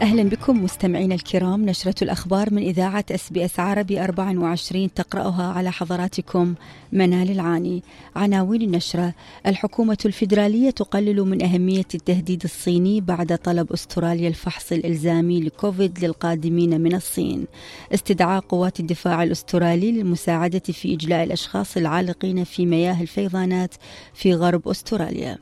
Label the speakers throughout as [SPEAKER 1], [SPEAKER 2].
[SPEAKER 1] أهلا بكم مستمعينا الكرام نشرة الأخبار من إذاعة إس بي إس عربي 24 تقرأها على حضراتكم منال العاني. عناوين النشرة الحكومة الفيدرالية تقلل من أهمية التهديد الصيني بعد طلب أستراليا الفحص الإلزامي لكوفيد للقادمين من الصين. استدعاء قوات الدفاع الأسترالي للمساعدة في إجلاء الأشخاص العالقين في مياه الفيضانات في غرب أستراليا.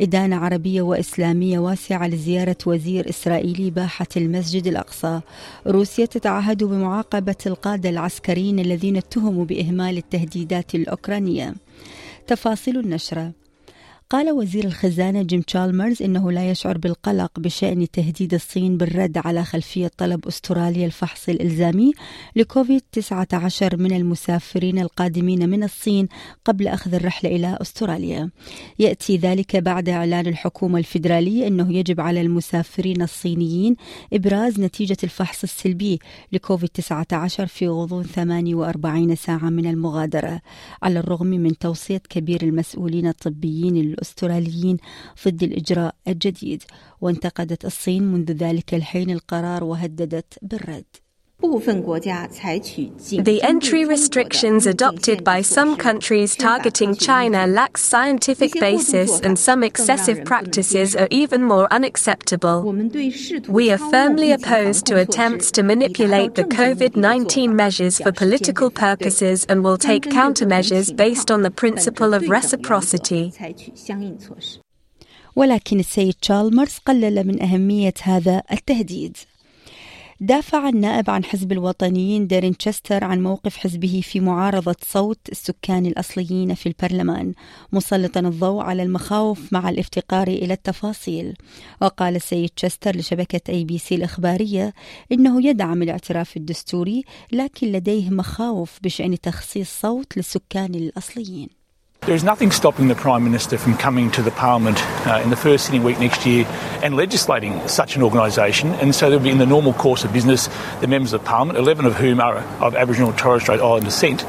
[SPEAKER 1] إدانة عربية وإسلامية واسعة لزيارة وزير إسرائيلي باحة المسجد الأقصى. روسيا تتعهد بمعاقبة القادة العسكريين الذين اتهموا بإهمال التهديدات الأوكرانية. تفاصيل النشرة. قال وزير الخزانة جيم تشالمرز إنه لا يشعر بالقلق بشأن تهديد الصين بالرد على خلفية طلب أستراليا الفحص الإلزامي لكوفيد 19 من المسافرين القادمين من الصين قبل أخذ الرحلة إلى أستراليا. يأتي ذلك بعد إعلان الحكومة الفيدرالية أنه يجب على المسافرين الصينيين إبراز نتيجة الفحص السلبي لكوفيد 19 في غضون 48 ساعة من المغادرة على الرغم من توصية كبير المسؤولين الطبيين الأستراليين ضد الإجراء الجديد وانتقدت الصين منذ ذلك الحين القرار وهددت بالرد.
[SPEAKER 2] The entry restrictions adopted by some countries targeting China lack scientific basis and some excessive practices are even more unacceptable. We are firmly opposed to attempts to manipulate the COVID 19 measures for political purposes and will take countermeasures based on the principle of reciprocity.
[SPEAKER 1] ولكن السيد تشالمرز قلل من أهمية هذا التهديد دافع النائب عن حزب الوطنيين ديرين تشستر عن موقف حزبه في معارضة صوت السكان الأصليين في البرلمان مسلطا الضوء على المخاوف مع الافتقار إلى التفاصيل. وقال السيد تشستر لشبكة أي بي سي الإخبارية إنه يدعم الاعتراف الدستوري لكن لديه مخاوف بشأن تخصيص صوت للسكان الأصليين.
[SPEAKER 3] There is nothing stopping the Prime Minister from coming to the Parliament uh, in the first sitting week next year and legislating such an organisation. And so there'll be in the normal course of business, the members of Parliament, 11 of whom are of Aboriginal and Torres Strait Islander descent,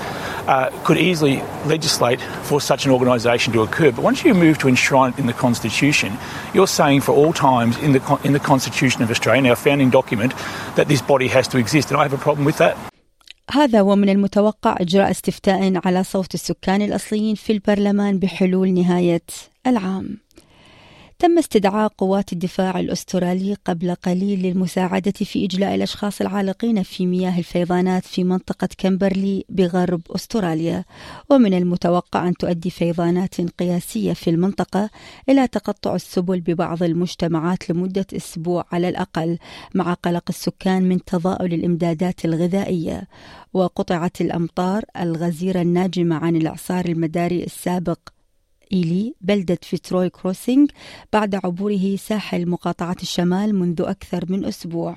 [SPEAKER 3] uh, could easily legislate for such an organisation to occur. But once you move to enshrine it in the Constitution, you're saying for all times in the, in the Constitution of Australia, our founding document, that this body has to exist. And I have a problem with that.
[SPEAKER 1] هذا ومن المتوقع إجراء استفتاء على صوت السكان الأصليين في البرلمان بحلول نهاية العام. تم استدعاء قوات الدفاع الأسترالي قبل قليل للمساعدة في إجلاء الأشخاص العالقين في مياه الفيضانات في منطقة كمبرلي بغرب أستراليا. ومن المتوقع أن تؤدي فيضانات قياسية في المنطقة إلى تقطع السبل ببعض المجتمعات لمدة أسبوع على الأقل مع قلق السكان من تضاؤل الإمدادات الغذائية. وقطعت الأمطار الغزيرة الناجمة عن الإعصار المداري السابق. إيلي بلدة فيتروي كروسينج بعد عبوره ساحل مقاطعة الشمال منذ أكثر من أسبوع.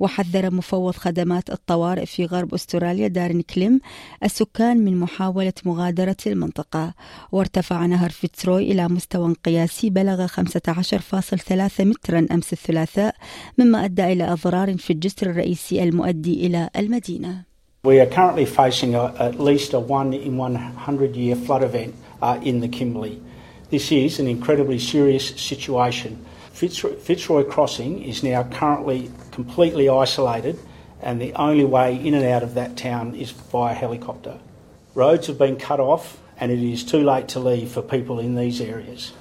[SPEAKER 1] وحذر مفوض خدمات الطوارئ في غرب أستراليا دارين كليم السكان من محاولة مغادرة المنطقة. وارتفع نهر فيتروي إلى مستوى قياسي بلغ 15.3 مترا أمس الثلاثاء مما أدى إلى أضرار في الجسر الرئيسي المؤدي إلى المدينة.
[SPEAKER 4] We are currently facing a, at least a one in 100 year flood event. Uh, in the Kimberley. This is an incredibly serious situation. Fitzroy, Fitzroy Crossing is now currently completely isolated, and the only way in and out of that town is via helicopter. Roads have been cut off, and it is too late to leave for people in these areas.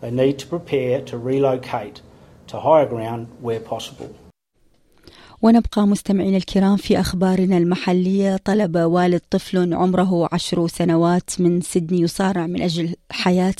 [SPEAKER 4] They need to prepare to relocate to higher ground where possible.
[SPEAKER 1] ونبقى مستمعين الكرام في أخبارنا المحلية. طلب والد طفل عمره عشر سنوات من سيدني يصارع من أجل حياته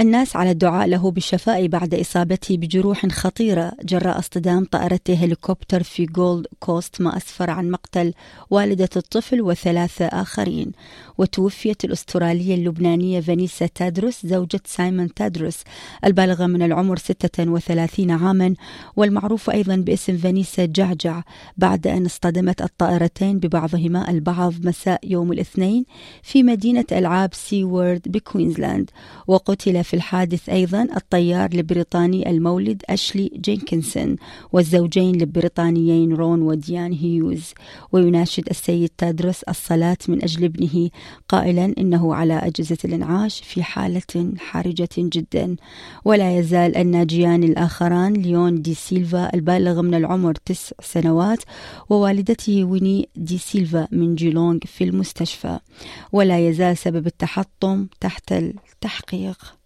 [SPEAKER 1] الناس على الدعاء له بالشفاء بعد إصابته بجروح خطيرة جراء اصطدام طائرتي هليكوبتر في جولد كوست ما أسفر عن مقتل والدة الطفل وثلاثة آخرين. وتوفيت الأسترالية اللبنانية فانيسا تادروس زوجة سايمون تادروس البالغة من العمر 36 عاما والمعروفة أيضا باسم فانيسا جعجع. بعد أن اصطدمت الطائرتين ببعضهما البعض مساء يوم الاثنين في مدينة ألعاب Sea World بكوينزلاند. وقتل في الحادث أيضا الطيار البريطاني المولد أشلي جينكنسون والزوجين البريطانيين رون وديان هيوز. ويناشد السيد تادروس الصلاة من أجل ابنه قائلا إنه على أجهزة الإنعاش في حالة حرجة جدا. ولا يزال الناجيان الآخران ليون دي سيلفا البالغ من العمر تسع سنوات ووالدته ويني دي سيلفا من جيلونغ في المستشفى. ولا يزال سبب التحطم تحت التحقيق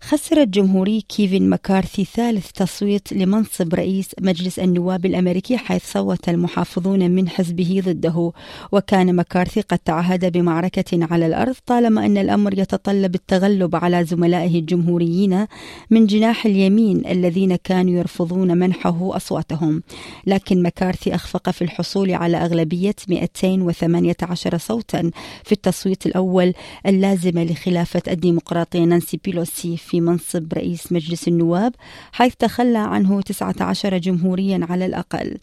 [SPEAKER 1] خسر الجمهوري كيفن مكارثي ثالث تصويت لمنصب رئيس مجلس النواب الأمريكي حيث صوت المحافظون من حزبه ضده. وكان مكارثي قد تعهد بمعركة على الأرض طالما أن الأمر يتطلب التغلب على زملائه الجمهوريين من جناح اليمين الذين كانوا يرفضون منحه أصواتهم. لكن مكارثي أخفق في الحصول على أغلبية 218 صوتا في التصويت الأول اللازمه لخلافة الديمقراطية نانسي بيلوسي في منصب رئيس مجلس النواب حيث تخلى عنه 19 جمهوريا على الأقل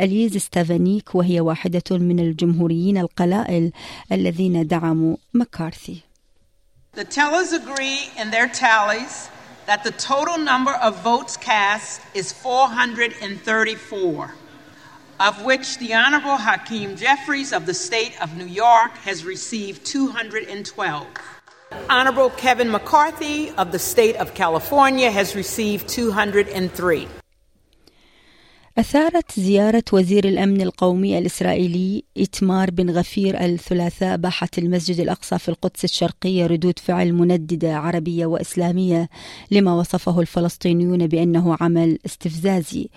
[SPEAKER 1] أليز ستافانيك وهي واحدة من الجمهوريين القلائل الذين دعموا مكارثي
[SPEAKER 5] The tellers agree in their tallies that the total number of votes cast is 434, of which the Honorable Hakeem Jeffries of the state of New York has received 212. Honorable Kevin McCarthy of the state of California has received 203.
[SPEAKER 1] أثارت زيارة وزير الأمن القومي الإسرائيلي إتمار بن غفير الثلاثاء باحة المسجد الأقصى في القدس الشرقية ردود فعل منددة عربية وإسلامية لما وصفه الفلسطينيون بأنه عمل استفزازي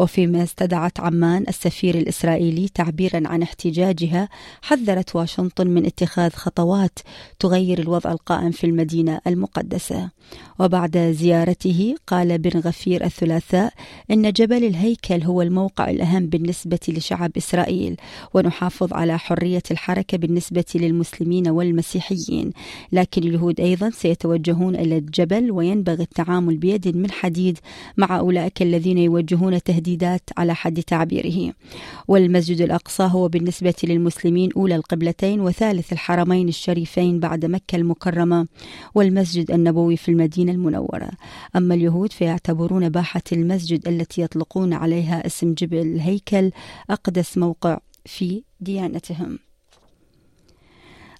[SPEAKER 1] وفيما استدعت عمان السفير الإسرائيلي تعبيرا عن احتجاجها حذرت واشنطن من اتخاذ خطوات تغير الوضع القائم في المدينة المقدسة. وبعد زيارته قال بن غفير الثلاثاء إن جبل الهيكل هو الموقع الأهم بالنسبة لشعب إسرائيل ونحافظ على حرية الحركة بالنسبة للمسلمين والمسيحيين. لكن اليهود أيضا سيتوجهون إلى الجبل وينبغي التعامل بيد من حديد مع أولئك الذين يوجهون تهديدات على حد تعبيره. والمسجد الأقصى هو بالنسبة للمسلمين أولى القبلتين وثالث الحرمين الشريفين بعد مكة المكرمة والمسجد النبوي في المدينة المنورة. أما اليهود فيعتبرون باحة المسجد التي يطلقون عليها اسم جبل الهيكل أقدس موقع في ديانتهم.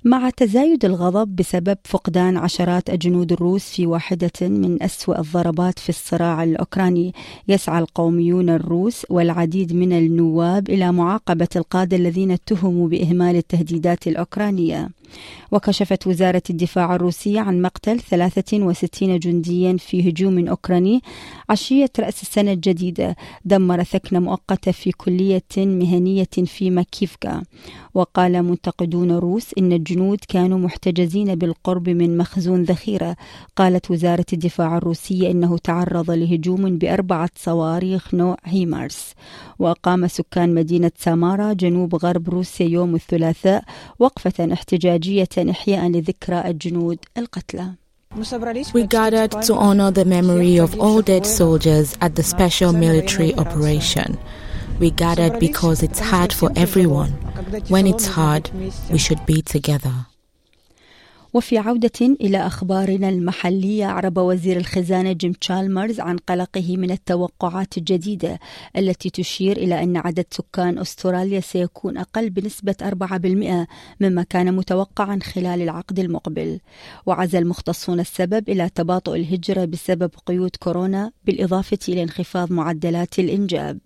[SPEAKER 1] مع تزايد الغضب بسبب فقدان عشرات الجنود الروس في واحدة من أسوأ الضربات في الصراع الأوكراني. يسعى القوميون الروس والعديد من النواب إلى معاقبة القادة الذين اتهموا بإهمال التهديدات الأوكرانية. وكشفت وزارة الدفاع الروسية عن مقتل 63 جنديا في هجوم أوكراني عشية رأس السنة الجديدة. دمر ثكنة مؤقتة في كلية مهنية في ماكيفكا وقال منتقدون روس إن الجنود كانوا محتجزين بالقرب من مخزون ذخيرة. قالت وزارة الدفاع الروسية إنه تعرض لهجوم بأربعة صواريخ نوع هيمارس وأقام سكان مدينة سامارا جنوب غرب روسيا يوم الثلاثاء وقفة احتجاجية إحياء لذكرى الجنود القتلى.
[SPEAKER 6] We gathered to honor the memory of all dead soldiers at the special military operation. We gathered because it's hard for everyone. When it's hard, we should be together.
[SPEAKER 1] وفي عودة إلى أخبارنا المحلية أعرب وزير الخزانة جيم تشالمرز عن قلقه من التوقعات الجديدة التي تشير إلى أن عدد سكان أستراليا سيكون أقل بنسبة 4% مما كان متوقعا خلال العقد المقبل وعزى المختصون السبب إلى تباطؤ الهجرة بسبب قيود كورونا بالإضافة إلى انخفاض معدلات الإنجاب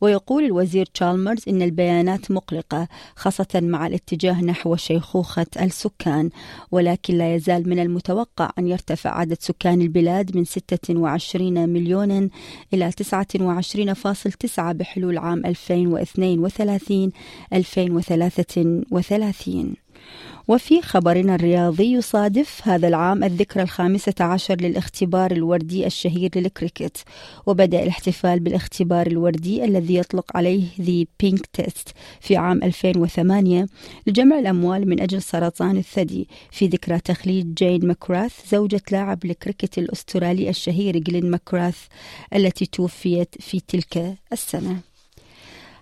[SPEAKER 1] ويقول الوزير تشالمرز إن البيانات مقلقة خاصة مع الاتجاه نحو شيخوخة السكان ولكن لا يزال من المتوقع أن يرتفع عدد سكان البلاد من 26 مليون إلى 29.9 بحلول عام 2032 2033 وفي خبرنا الرياضي يصادف هذا العام الذكرى الخامسة عشر للاختبار الوردي الشهير للكريكت وبدأ الاحتفال بالاختبار الوردي الذي يطلق عليه The Pink Test في عام 2008 لجمع الأموال من أجل سرطان الثدي في ذكرى تخليد جين ماكراث زوجة لاعب الكريكت الأسترالي الشهير جلين ماكراث التي توفيت في تلك السنة.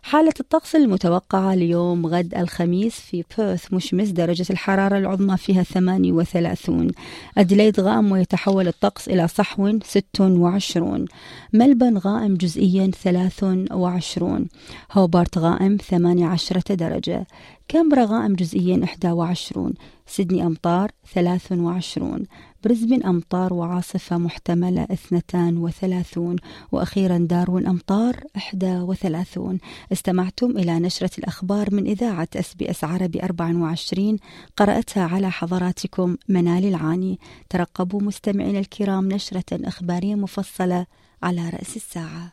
[SPEAKER 1] حالة الطقس المتوقعة اليوم غد الخميس في بيرث مشمس درجة الحرارة العظمى فيها 38 أدليد غائم ويتحول الطقس إلى صحو 26 ملبن غائم جزئيا 23 هوبارت غائم 18 درجة. كامبرا غائم جزئيا 21 سيدني أمطار 23 برزبن أمطار وعاصفة محتملة 32 وأخيرا داروين أمطار 31 استمعتم إلى نشرة الأخبار من إذاعة أس بي أس عربي 24 قرأتها على حضراتكم منال العاني. ترقبوا مستمعين الكرام نشرة إخبارية مفصلة على رأس الساعة.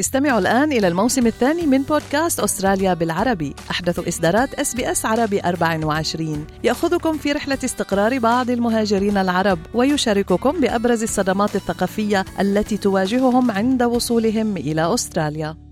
[SPEAKER 7] استمعوا الآن إلى الموسم الثاني من بودكاست أستراليا بالعربي. أحدث إصدارات أس بي أس عربي 24 يأخذكم في رحلة استقرار بعض المهاجرين العرب ويشارككم بأبرز الصدمات الثقافية التي تواجههم عند وصولهم إلى أستراليا.